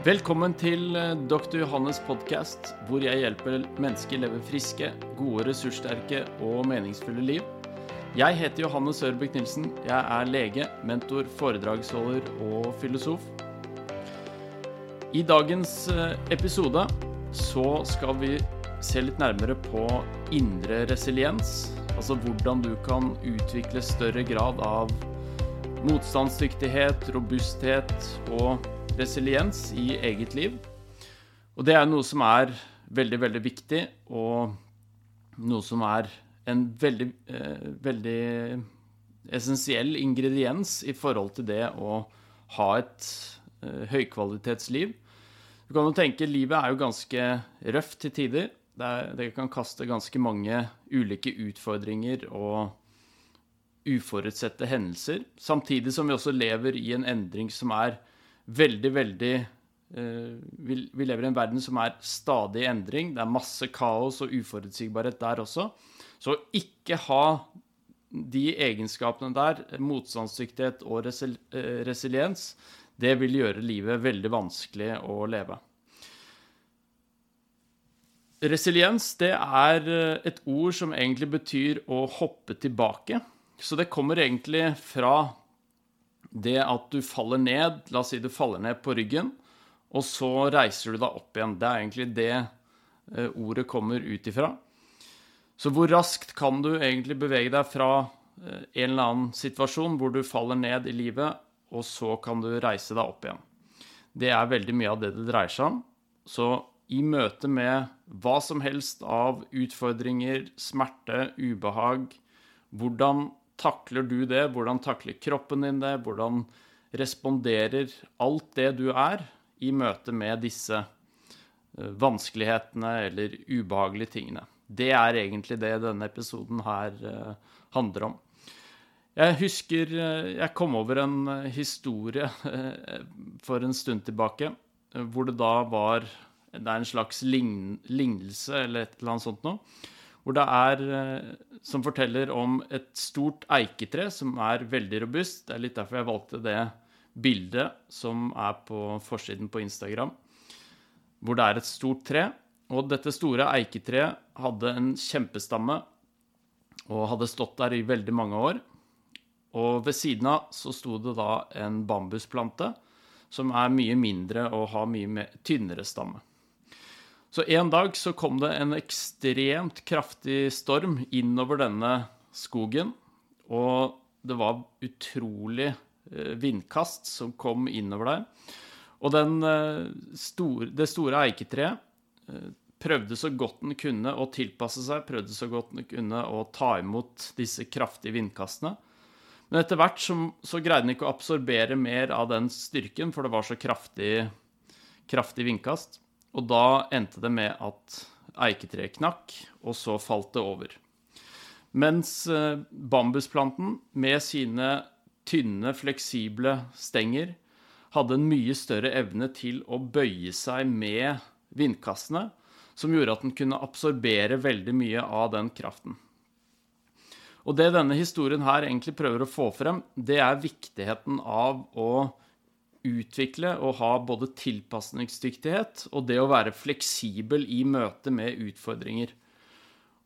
Velkommen til eh, Dr. Johannes podkast, hvor jeg hjelper mennesker leve friske, gode, ressurssterke og meningsfulle liv. Jeg heter Johannes Ørbøk Nilsen. Jeg er lege, mentor, foredragsholder og filosof. I dagens eh, episode så skal vi se litt nærmere på indre resiliens. Altså hvordan du kan utvikle større grad av motstandsdyktighet, robusthet og resiliens i eget liv. Og det er noe som er veldig, veldig viktig, og noe som er en veldig, eh, veldig essensiell ingrediens i forhold til det å ha et eh, høykvalitetsliv. Du kan jo tenke livet er jo ganske røft til tider. Det, det kan kaste ganske mange ulike utfordringer og uforutsette hendelser. Samtidig som vi også lever i en endring som er veldig, veldig uh, vi, lever i en verden som er stadig i endring. Det er masse kaos og uforutsigbarhet der også. Så å ikke ha de egenskapene der, motstandsdyktighet og resil uh, resiliens, det vil gjøre livet veldig vanskelig å leve. Resiliens det er eh, et ord som egentlig betyr å hoppe tilbake. Så det kommer egentlig fra det at du faller ned La oss si du faller ned på ryggen, og så reiser du deg opp igjen. Det er egentlig det eh, ordet kommer ut ifra. Så hvor raskt kan du egentlig bevege deg fra eh, en eller annen situasjon hvor du faller ned i livet, og så kan du reise deg opp igjen? Det er veldig mye av det det dreier seg om. Så i møte med hva som helst av utfordringer, smerte, ubehag, hvordan takler du det? Hvordan takler kroppen din det? Hvordan responderer alt det du er, i møte med disse eh, vanskelighetene eller ubehagelige tingene? Det er egentlig det denne episoden her uh, handler om. Jeg husker uh, jeg kom over en historie for en stund tilbake hvor det da var Det er en slags lign, lignelse eller et eller annet sånt noe hvor det er eh, Som forteller om et stort eiketre som er veldig robust. Det er litt derfor jeg valgte det bildet som er på forsiden på Instagram, hvor det er et stort tre. Og dette store eiketreet hadde en kjempestamme og hadde stått der i veldig mange år. Og ved siden av så sto det da en bambusplante som er mye mindre og har mye tynnere stamme. Så en dag så kom det en ekstremt kraftig storm innover denne skogen. Og det var utrolig eh, vindkast som kom innover der. Og eh, store, det store eiketreet eh, prøvde så godt den kunne å tilpasse seg, prøvde så godt den kunne å ta imot disse kraftige vindkastene. Men etter hvert så, så greide den ikke å absorbere mer av den styrken, for det var så kraftig, kraftig vindkast. Og da endte det med at eiketreet knakk, og så falt det over. Mens eh, bambusplanten med sine tynne, fleksible stenger hadde en mye større evne til å bøye seg med vindkastene, som gjorde at den kunne absorbere veldig mye av den kraften. Og det denne historien her egentlig prøver å få frem, det er viktigheten av å utvikle og ha både tilpasningsdyktighet og det å være fleksibel i møte med utfordringer.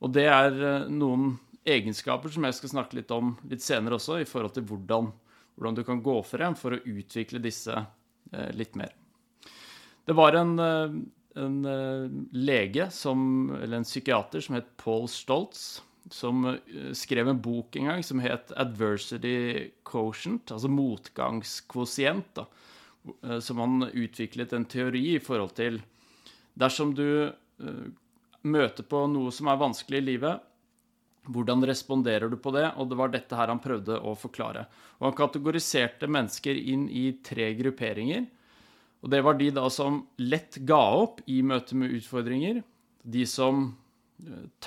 Og det er eh, noen egenskaper som jeg skal snakke litt om litt senere også, i forhold til hvordan, hvordan du kan gå frem for å utvikle disse eh, litt mer. Det var en, eh, en lege, som, eller en psykiater, som het Paul Stoltz, som skrev en bok en gang som het 'Adversity Quotient', altså motgangskvosient. da, Eh, som han utviklet en teori i forhold til Dersom du uh, møter på noe som er vanskelig i livet, hvordan responderer du på det? Og det var dette her han prøvde å forklare. Og han kategoriserte mennesker inn i tre grupperinger. Og det var de da som lett ga opp i møte med utfordringer. De som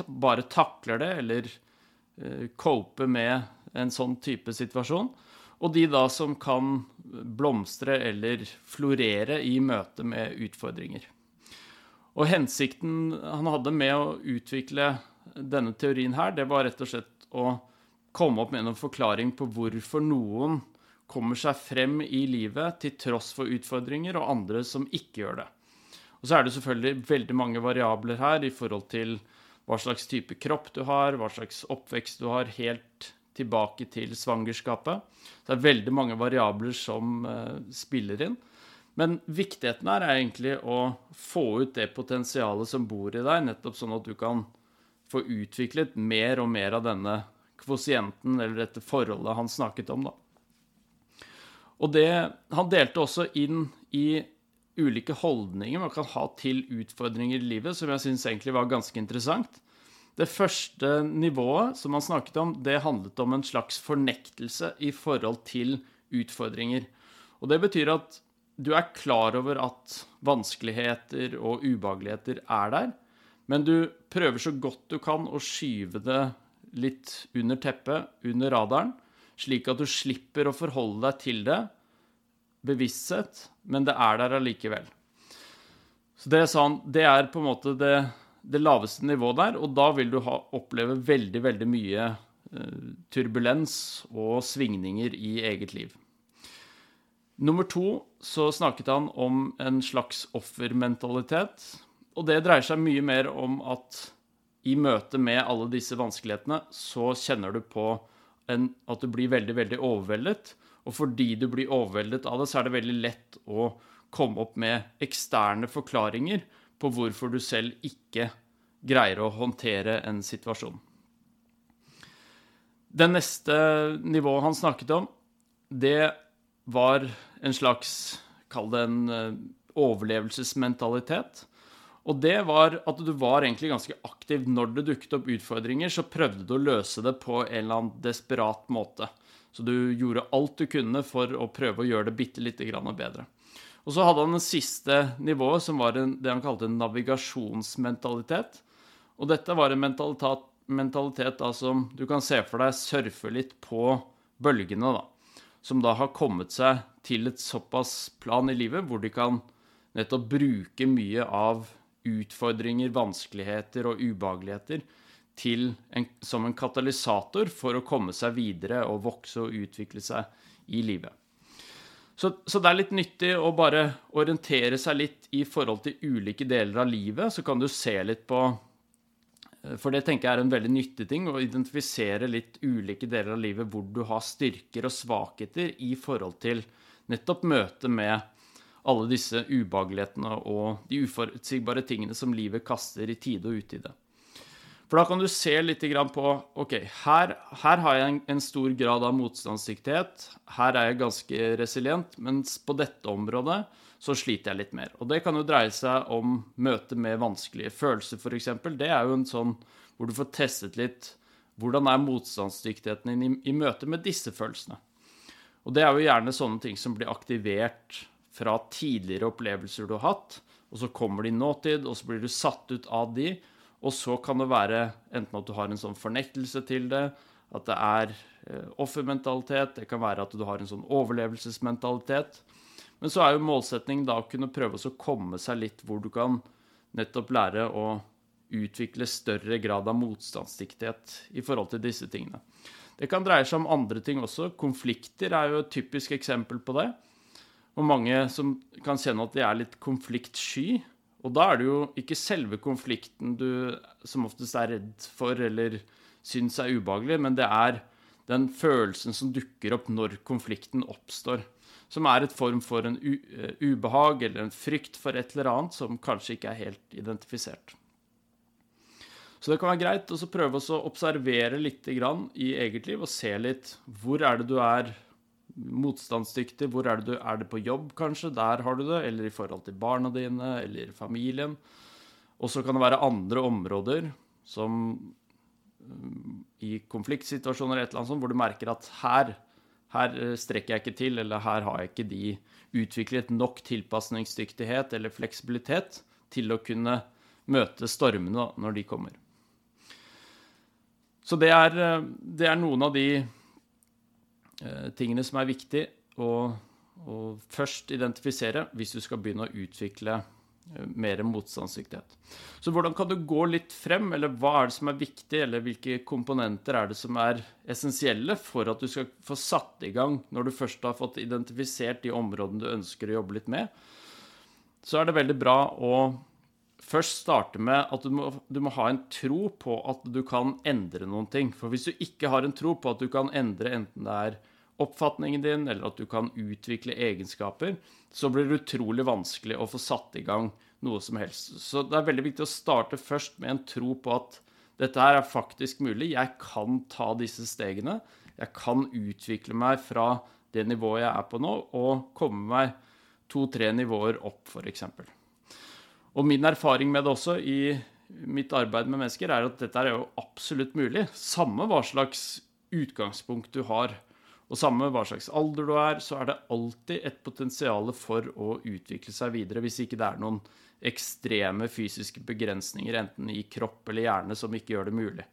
bare takler det, eller cope med en sånn type situasjon. Og de da som kan blomstre eller florere i møte med utfordringer. Og hensikten han hadde med å utvikle denne teorien her, det var rett og slett å komme opp med en forklaring på hvorfor noen kommer seg frem i livet til tross for utfordringer, og andre som ikke gjør det. Og så er det selvfølgelig veldig mange variabler her i forhold til hva slags type kropp du har, hva slags oppvekst du har, helt tilbake til svangerskapet. Så det er veldig mange variabler som uh, spiller inn. Men viktigheten her er egentlig å få ut det potensialet som bor i deg, nettopp sånn at du kan få utviklet mer og mer av denne kvosienten, eller dette forholdet han snakket om, da. Og det Han delte også inn i ulike holdninger man kan ha til utfordringer i livet, som jeg syns egentlig var ganske interessant. Det første nivået som han snakket om, det handlet om en slags fornektelse i forhold til utfordringer. Og det betyr at du er klar over at vanskeligheter og ubehageligheter er der, men du prøver så godt du kan å skyve det litt under teppet, under radaren, slik at du slipper å forholde deg til det bevissthet, men det er der allikevel. Så det, sånn, det er på en måte det, det, laveste nivået der, og da vil du ha, oppleve veldig, veldig mye eh, turbulens og svingninger i eget liv. Nummer to så snakket han om en slags offermentalitet. Og det dreier seg mye mer om at i møte med alle disse vanskelighetene, så kjenner du på en, at du blir veldig, veldig overveldet. Og fordi du blir overveldet av det, så er det veldig lett å komme opp med eksterne forklaringer på hvorfor du selv ikke greier å håndtere en situasjon. Det neste nivået han snakket om, det var en slags Kall det en eh, overlevelsesmentalitet. Og det var at du var egentlig ganske aktiv når det dukket opp utfordringer. Så prøvde du å løse det på en eller annen desperat måte. Så du gjorde alt du kunne for å prøve å gjøre det bitte lite grann bedre. Og så hadde han det siste nivået, som var en, det han kalte en navigasjonsmentalitet. Og dette var en mentalitet, mentalitet da, som du kan se for deg surfer litt på bølgene, da som da har kommet seg til et såpass plan i livet hvor de kan nettopp bruke mye av utfordringer, vanskeligheter og ubehageligheter til en, som en katalysator for å komme seg videre og vokse og utvikle seg i livet. Så, så, det er litt nyttig å bare orientere seg litt i forhold til ulike deler av livet. Så kan du se litt på for det tenker jeg er en veldig nyttig ting, å identifisere litt ulike deler av livet hvor du har styrker og svakheter i forhold til nettopp møtet med alle disse ubehagelighetene og de uforutsigbare tingene som livet kaster i tide og utide. For da kan du se litt på OK, her, her har jeg en, en, stor grad av motstandsdyktighet. Her er jeg ganske resilient. Mens på dette området så sliter jeg litt mer. Og det kan jo dreie seg om møte med vanskelige følelser, f.eks. Det er jo en sånn hvor du får testet litt hvordan er motstandsdyktigheten din i, i møte med disse følelsene. Og det er jo gjerne sånne ting som blir aktivert fra tidligere opplevelser du har hatt, og så kommer de i nåtid, og så blir du satt ut av de, og så kan det være enten at du har en sånn fornektelse til det, at det er eh, offermentalitet, det kan være at du har en sånn overlevelsesmentalitet. Men så er jo målsettingen da å kunne prøve å komme seg litt hvor du kan nettopp lære å utvikle større grad av motstandsdyktighet i forhold til disse tingene. Det kan dreie seg om andre ting også. Konflikter er jo et typisk eksempel på det. Og mange som kan kjenne at de er litt konfliktsky. Og da er det jo ikke selve konflikten du som oftest er redd for eller syns er ubehagelig, men det er den følelsen som dukker opp når konflikten oppstår som er et form for en eh, ubehag eller en frykt for et eller annet som kanskje ikke er helt identifisert. Så det kan være greit å prøve å observere litt i eget liv og se litt hvor er det du er motstandsdyktig, hvor er det du er det på jobb, kanskje, der har du det, eller i forhold til barna dine eller familien. Og så kan det være andre områder som mm, i konfliktsituasjoner et eller annet sånt, hvor du merker at her her eh, strekker jeg ikke til, eller her har jeg ikke de utviklet nok tilpasningsdyktighet eller fleksibilitet til å kunne møte stormene når de kommer. Så det er, eh, det er noen av de eh, tingene som er viktig å, å, først identifisere hvis du skal begynne å utvikle mer motstandsdyktighet. Så hvordan kan du gå litt frem, eller hva er det som er viktig, eller hvilke komponenter er det som er essensielle for at du skal få satt i gang når du først har fått identifisert de områdene du ønsker å jobbe litt med? Så er det veldig bra å først starte med at du må, du må ha en tro på at du kan endre noen ting. For hvis du ikke har en tro på at du kan endre enten det er oppfatningen din, eller at du kan utvikle egenskaper, så blir det utrolig vanskelig å få satt i gang noe som helst. Så det er veldig viktig å starte først med en tro på at dette her er faktisk mulig. Jeg kan ta disse stegene. Jeg kan utvikle meg fra det nivået jeg er på nå, og komme meg to-tre nivåer opp, f.eks. Og min erfaring med det også i mitt arbeid med mennesker, er at dette er jo absolutt mulig. Samme hva slags utgangspunkt du har. Og samme hva slags alder du er, så er det alltid et potensial for å utvikle seg videre, hvis ikke det er noen ekstreme fysiske begrensninger, enten i kropp eller hjerne, som ikke gjør det mulig.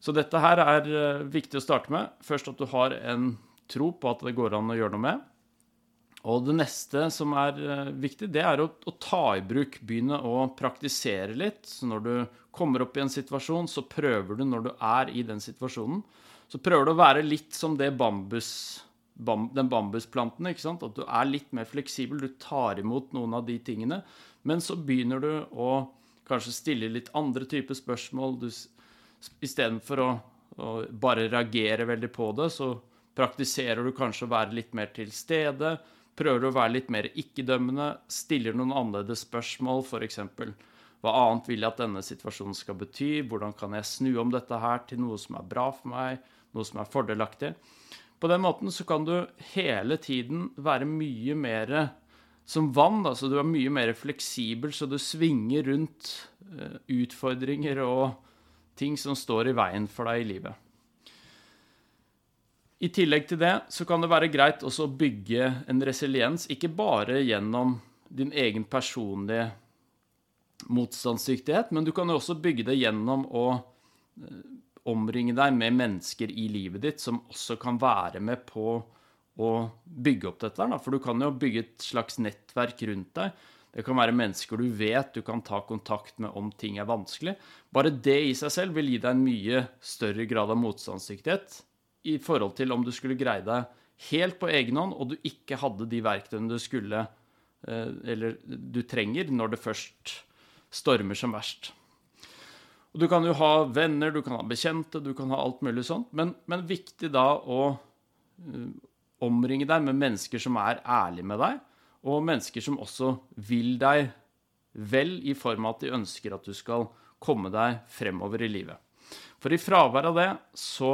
Så dette her er eh, viktig å starte med. Først at du har en tro på at det går an å gjøre noe med. Og det neste som er eh, viktig, det er å, å ta i bruk, begynne å praktisere litt. Så når du kommer opp i en situasjon, så prøver du når du er i den situasjonen så prøver du å være litt som bambus, bam, den bambusplanten. ikke sant? At du er litt mer fleksibel, du tar imot noen av de tingene. Men så begynner du å kanskje stille litt andre typer spørsmål. Du, Istedenfor å, å bare reagere veldig på det, så praktiserer du kanskje å være litt mer til stede. Prøver å være litt mer ikke-dømmende. Stiller noen annerledes spørsmål, f.eks. Hva annet vil jeg at denne situasjonen skal bety? Hvordan kan jeg snu om dette her til noe som er bra for meg? noe som er fordelaktig. På den måten så kan du hele tiden være mye mer som vann. Altså du er mye mer fleksibel, så du svinger rundt uh, utfordringer og ting som står i veien for deg i livet. I tillegg til det så kan det være greit også å bygge en resiliens, ikke bare gjennom din egen personlige motstandsdyktighet, men du kan jo også bygge det gjennom å uh, omringe deg med mennesker i livet ditt som også kan være med på å bygge opp dette. For du kan jo bygge et slags nettverk rundt deg. Det kan være mennesker du vet du kan ta kontakt med om ting er vanskelig. Bare det i seg selv vil gi deg en mye større grad av motstandsdyktighet i forhold til om du skulle greie deg helt på egen hånd, og du ikke hadde de verktøyene du skulle eh, eller du trenger når det først stormer som verst. Og du kan jo ha venner, du kan ha bekjente, du kan ha alt mulig sånt. Men, men viktig da å uh, omringe deg med mennesker som er ærlige med deg, og mennesker som også vil deg vel i form av at de ønsker at du skal komme deg fremover i livet. For i fravær av det så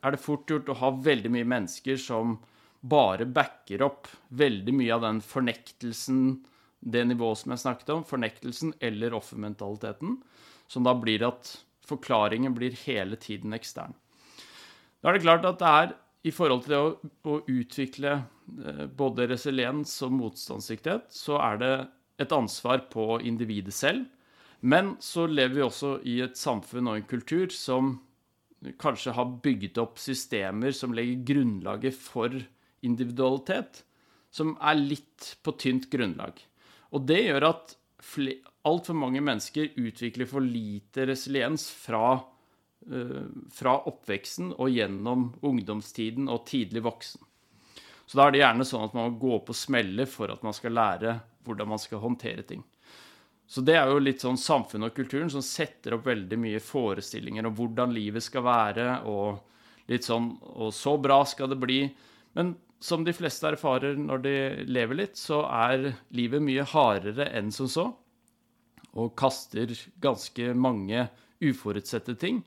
er det fort gjort å ha veldig mye mennesker som bare backer opp veldig mye av den fornektelsen, det nivået som jeg snakket om, fornektelsen eller offermentaliteten som da blir at forklaringen blir hele tiden ekstern. Da er det klart at det er i forhold til det å, å utvikle eh, både resiliens og motstandsdyktighet, så er det et ansvar på individet selv. Men så lever vi også i et samfunn og en kultur som kanskje har bygget opp systemer som legger grunnlaget for individualitet, som er litt på tynt grunnlag. Og det gjør at altfor mange mennesker utvikler for lite resiliens fra, uh, fra, oppveksten og gjennom ungdomstiden og tidlig voksen. Så da er det gjerne sånn at man må gå på smelle for at man skal lære hvordan man skal håndtere ting. Så det er jo litt sånn samfunnet og kulturen som setter opp veldig mye forestillinger om hvordan livet skal være, og litt sånn Og så bra skal det bli. Men som de fleste erfarer når de lever litt, så er livet mye hardere enn som så og kaster ganske mange uforutsette ting.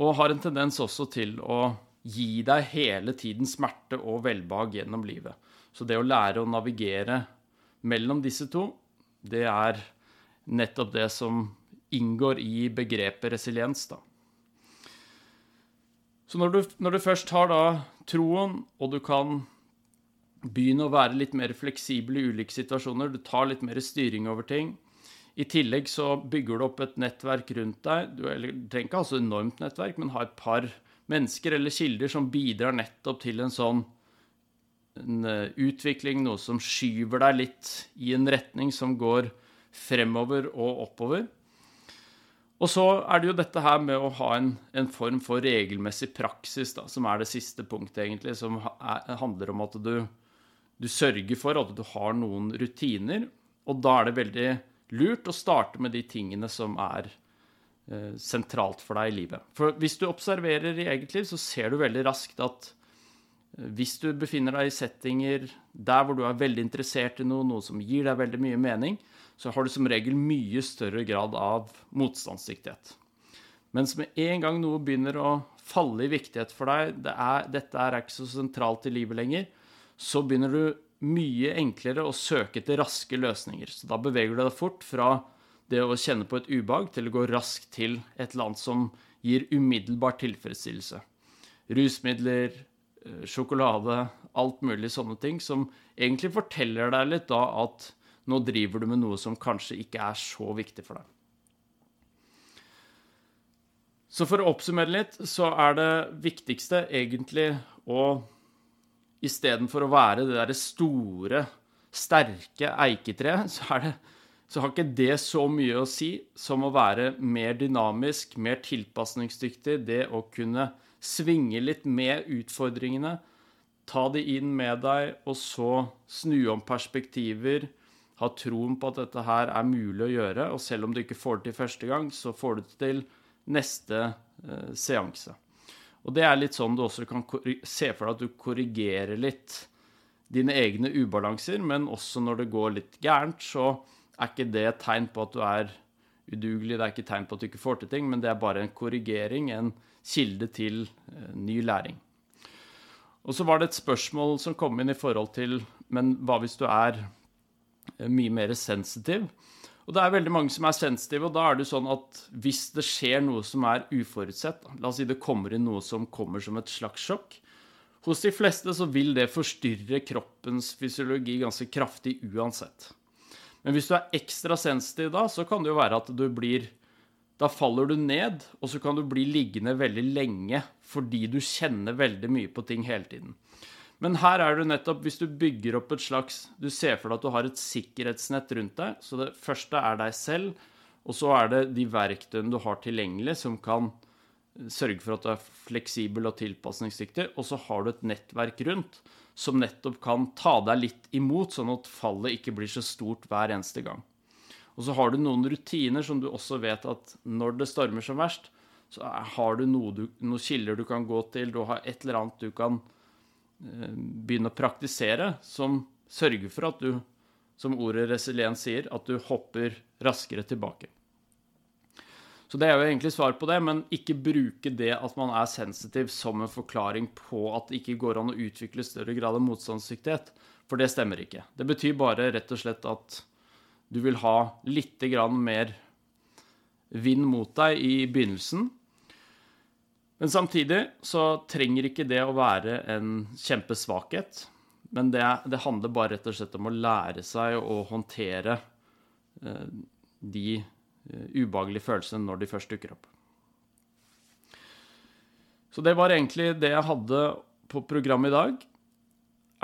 Og har en tendens også til å gi deg hele tiden smerte og velbehag gjennom livet. Så det å lære å navigere mellom disse to, det er nettopp det som inngår i begrepet resiliens, da. Så når du, når du først har da troen, og du kan begynne å være litt mer fleksibel i ulike situasjoner, du tar litt mer styring over ting, i tillegg så bygger du opp et nettverk rundt deg. Du trenger ikke ha så enormt nettverk, men ha et par mennesker eller kilder som bidrar nettopp til en sånn en utvikling, noe som skyver deg litt i en retning som går fremover og oppover. Og så er det jo dette her med å ha en, en form for regelmessig praksis, da, som er det siste punktet, egentlig, som er, handler om at du, du sørger for at du har noen rutiner. Og da er det veldig lurt å starte med de tingene som er eh, sentralt for deg i livet. For hvis du observerer i eget liv, så ser du veldig raskt at eh, hvis du befinner deg i settinger der hvor du er veldig interessert i noe, noe som gir deg veldig mye mening, så har du som regel mye større grad av motstandsdyktighet. Mens med en gang noe begynner å falle i viktighet for deg, det er, dette er ikke så sentralt i livet lenger, så begynner du mye enklere å søke etter raske løsninger. Så da beveger du deg fort fra det å kjenne på et ubehag til å gå raskt til et eller annet som gir umiddelbar tilfredsstillelse. Rusmidler, eh, sjokolade, alt mulig sånne ting som egentlig forteller deg litt da at nå driver du med noe som kanskje ikke er så viktig for deg. Så for å oppsummere litt, så er det viktigste egentlig å Istedenfor å være det derre store, sterke eiketreet, så, så har ikke det så mye å si som å være mer dynamisk, mer tilpasningsdyktig, det å kunne svinge litt med utfordringene, ta de inn med deg, og så snu om perspektiver, ha troen på at dette her er mulig å gjøre, og selv om du ikke får det til første gang, så får du det til neste eh, seanse. Og det er litt sånn du også kan se for deg at du korrigerer litt dine egne ubalanser, men også når det går litt gærent, så er ikke det et tegn på at du er udugelig, det er ikke et tegn på at du ikke får til ting, men det er bare en korrigering, en kilde til eh, ny læring. Og så var det et spørsmål som kom inn i forhold til Men hva hvis du er mye mer sensitiv. Og det er veldig mange som er sensitive, og da er det sånn at hvis det skjer noe som er uforutsett, la oss si det kommer inn noe som kommer som et slags sjokk, hos de fleste så vil det forstyrre kroppens fysiologi ganske kraftig uansett. Men hvis du er ekstra sensitiv da, så kan det jo være at du blir Da faller du ned, og så kan du bli liggende veldig lenge fordi du kjenner veldig mye på ting hele tiden. Men her er det nettopp hvis du bygger opp et slags Du ser for deg at du har et sikkerhetsnett rundt deg. Så det første er deg selv, og så er det de verktøyene du har tilgjengelig, som kan sørge for at du er fleksibel og tilpasningsdyktig. Og så har du et nettverk rundt som nettopp kan ta deg litt imot, sånn at fallet ikke blir så stort hver eneste gang. Og så har du noen rutiner som du også vet at når det stormer som verst, så har du, noe du noen kilder du kan gå til, du har et eller annet du kan begynne å praktisere som sørger for at du, som ordet resiliens sier, at du hopper raskere tilbake. Så det er jo egentlig svar på det, men ikke bruke det at man er sensitiv som en forklaring på at det ikke går an å utvikle større grad av motstandsdyktighet, for det stemmer ikke. Det betyr bare rett og slett at du vil ha litt mer vind mot deg i begynnelsen, men samtidig så trenger ikke det å være en kjempesvakhet. Men det, det, handler bare rett og slett om å lære seg å håndtere eh, de eh, ubehagelige følelsene når de først dukker opp. Så det var egentlig det jeg hadde på programmet i dag.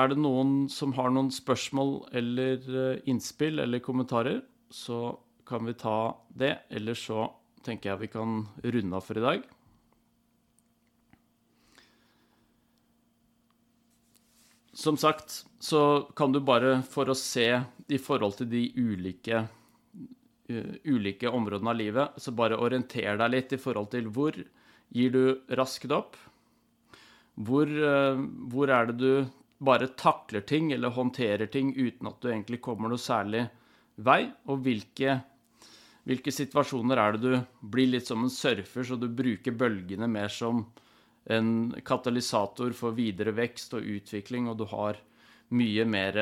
Er det noen som har noen spørsmål eller eh, innspill eller kommentarer, så kan vi ta det. Eller så tenker jeg vi kan runde av for i dag. Som sagt så kan du bare, for å se i forhold til de ulike, uh, ulike områdene av livet, så bare orienter deg litt i forhold til hvor gir du raskt opp? Hvor, uh, hvor er det du bare takler ting eller håndterer ting uten at du egentlig kommer noe særlig vei? Og hvilke, hvilke situasjoner er det du blir litt som en surfer, så du bruker bølgene mer som en katalysator for videre vekst og utvikling, og du har mye mer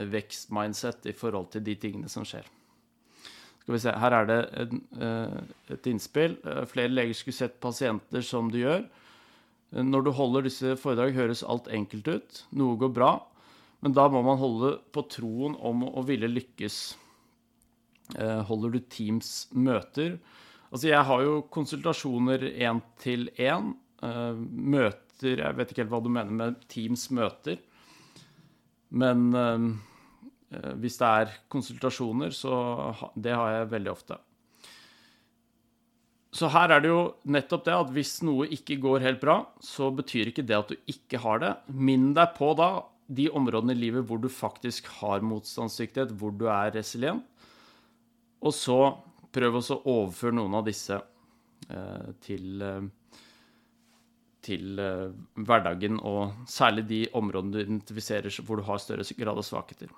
vekstmindset i forhold til de tingene som skjer. Skal vi se, Her er det en, eh, et innspill. Eh, flere leger skulle sett pasienter som du gjør. Eh, når du holder disse foredrag, høres alt enkelt ut. Noe går bra. Men da må man holde på troen om å ville lykkes. Holder du Teams møter? Altså, jeg har jo konsultasjoner én til én møter Jeg vet ikke helt hva du mener med Teams møter. Men eh, hvis det er konsultasjoner, så det har jeg veldig ofte. Så her er det jo nettopp det at hvis noe ikke går helt bra, så betyr ikke det at du ikke har det. Minn deg på da de områdene i livet hvor du faktisk har motstandsdyktighet, hvor du er resilient. Og så prøv også å overføre noen av disse eh, til, eh, til eh, hverdagen, og særlig de områdene du identifiserer hvor du har større grad av svakheter.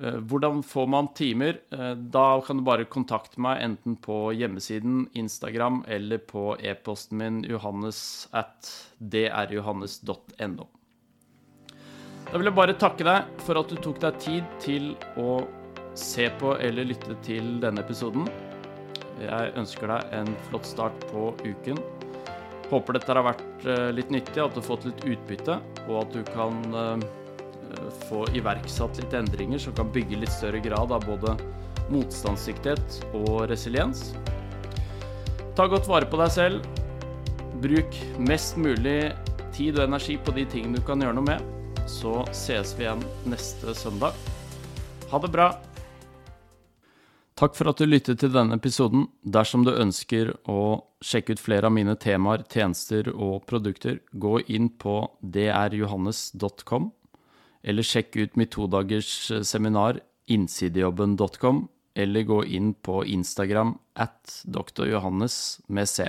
Eh, hvordan får man timer? Eh, da kan du bare kontakte meg enten på hjemmesiden, Instagram eller på e-posten min johannes at drjohannes.no. Da vil jeg bare takke deg for at du tok deg tid til å se på eller lytte til denne episoden. Jeg ønsker deg en flott start på uken. Håper dette har vært eh, litt nyttig, at du har fått litt utbytte, og at du kan få iverksatt litt endringer som kan bygge litt større grad av både motstandsdyktighet og resiliens. Ta godt vare på deg selv. Bruk mest mulig tid og energi på de tingene du kan gjøre noe med. Så ses vi igjen neste søndag. Ha det bra. Takk for at du lyttet til denne episoden. Dersom du ønsker å sjekke ut flere av mine temaer, tjenester og produkter, gå inn på drjohannes.com eller sjekk ut mitt todagers eh, seminar innsidejobben.com, eller gå inn på Instagram at drjohannes med C.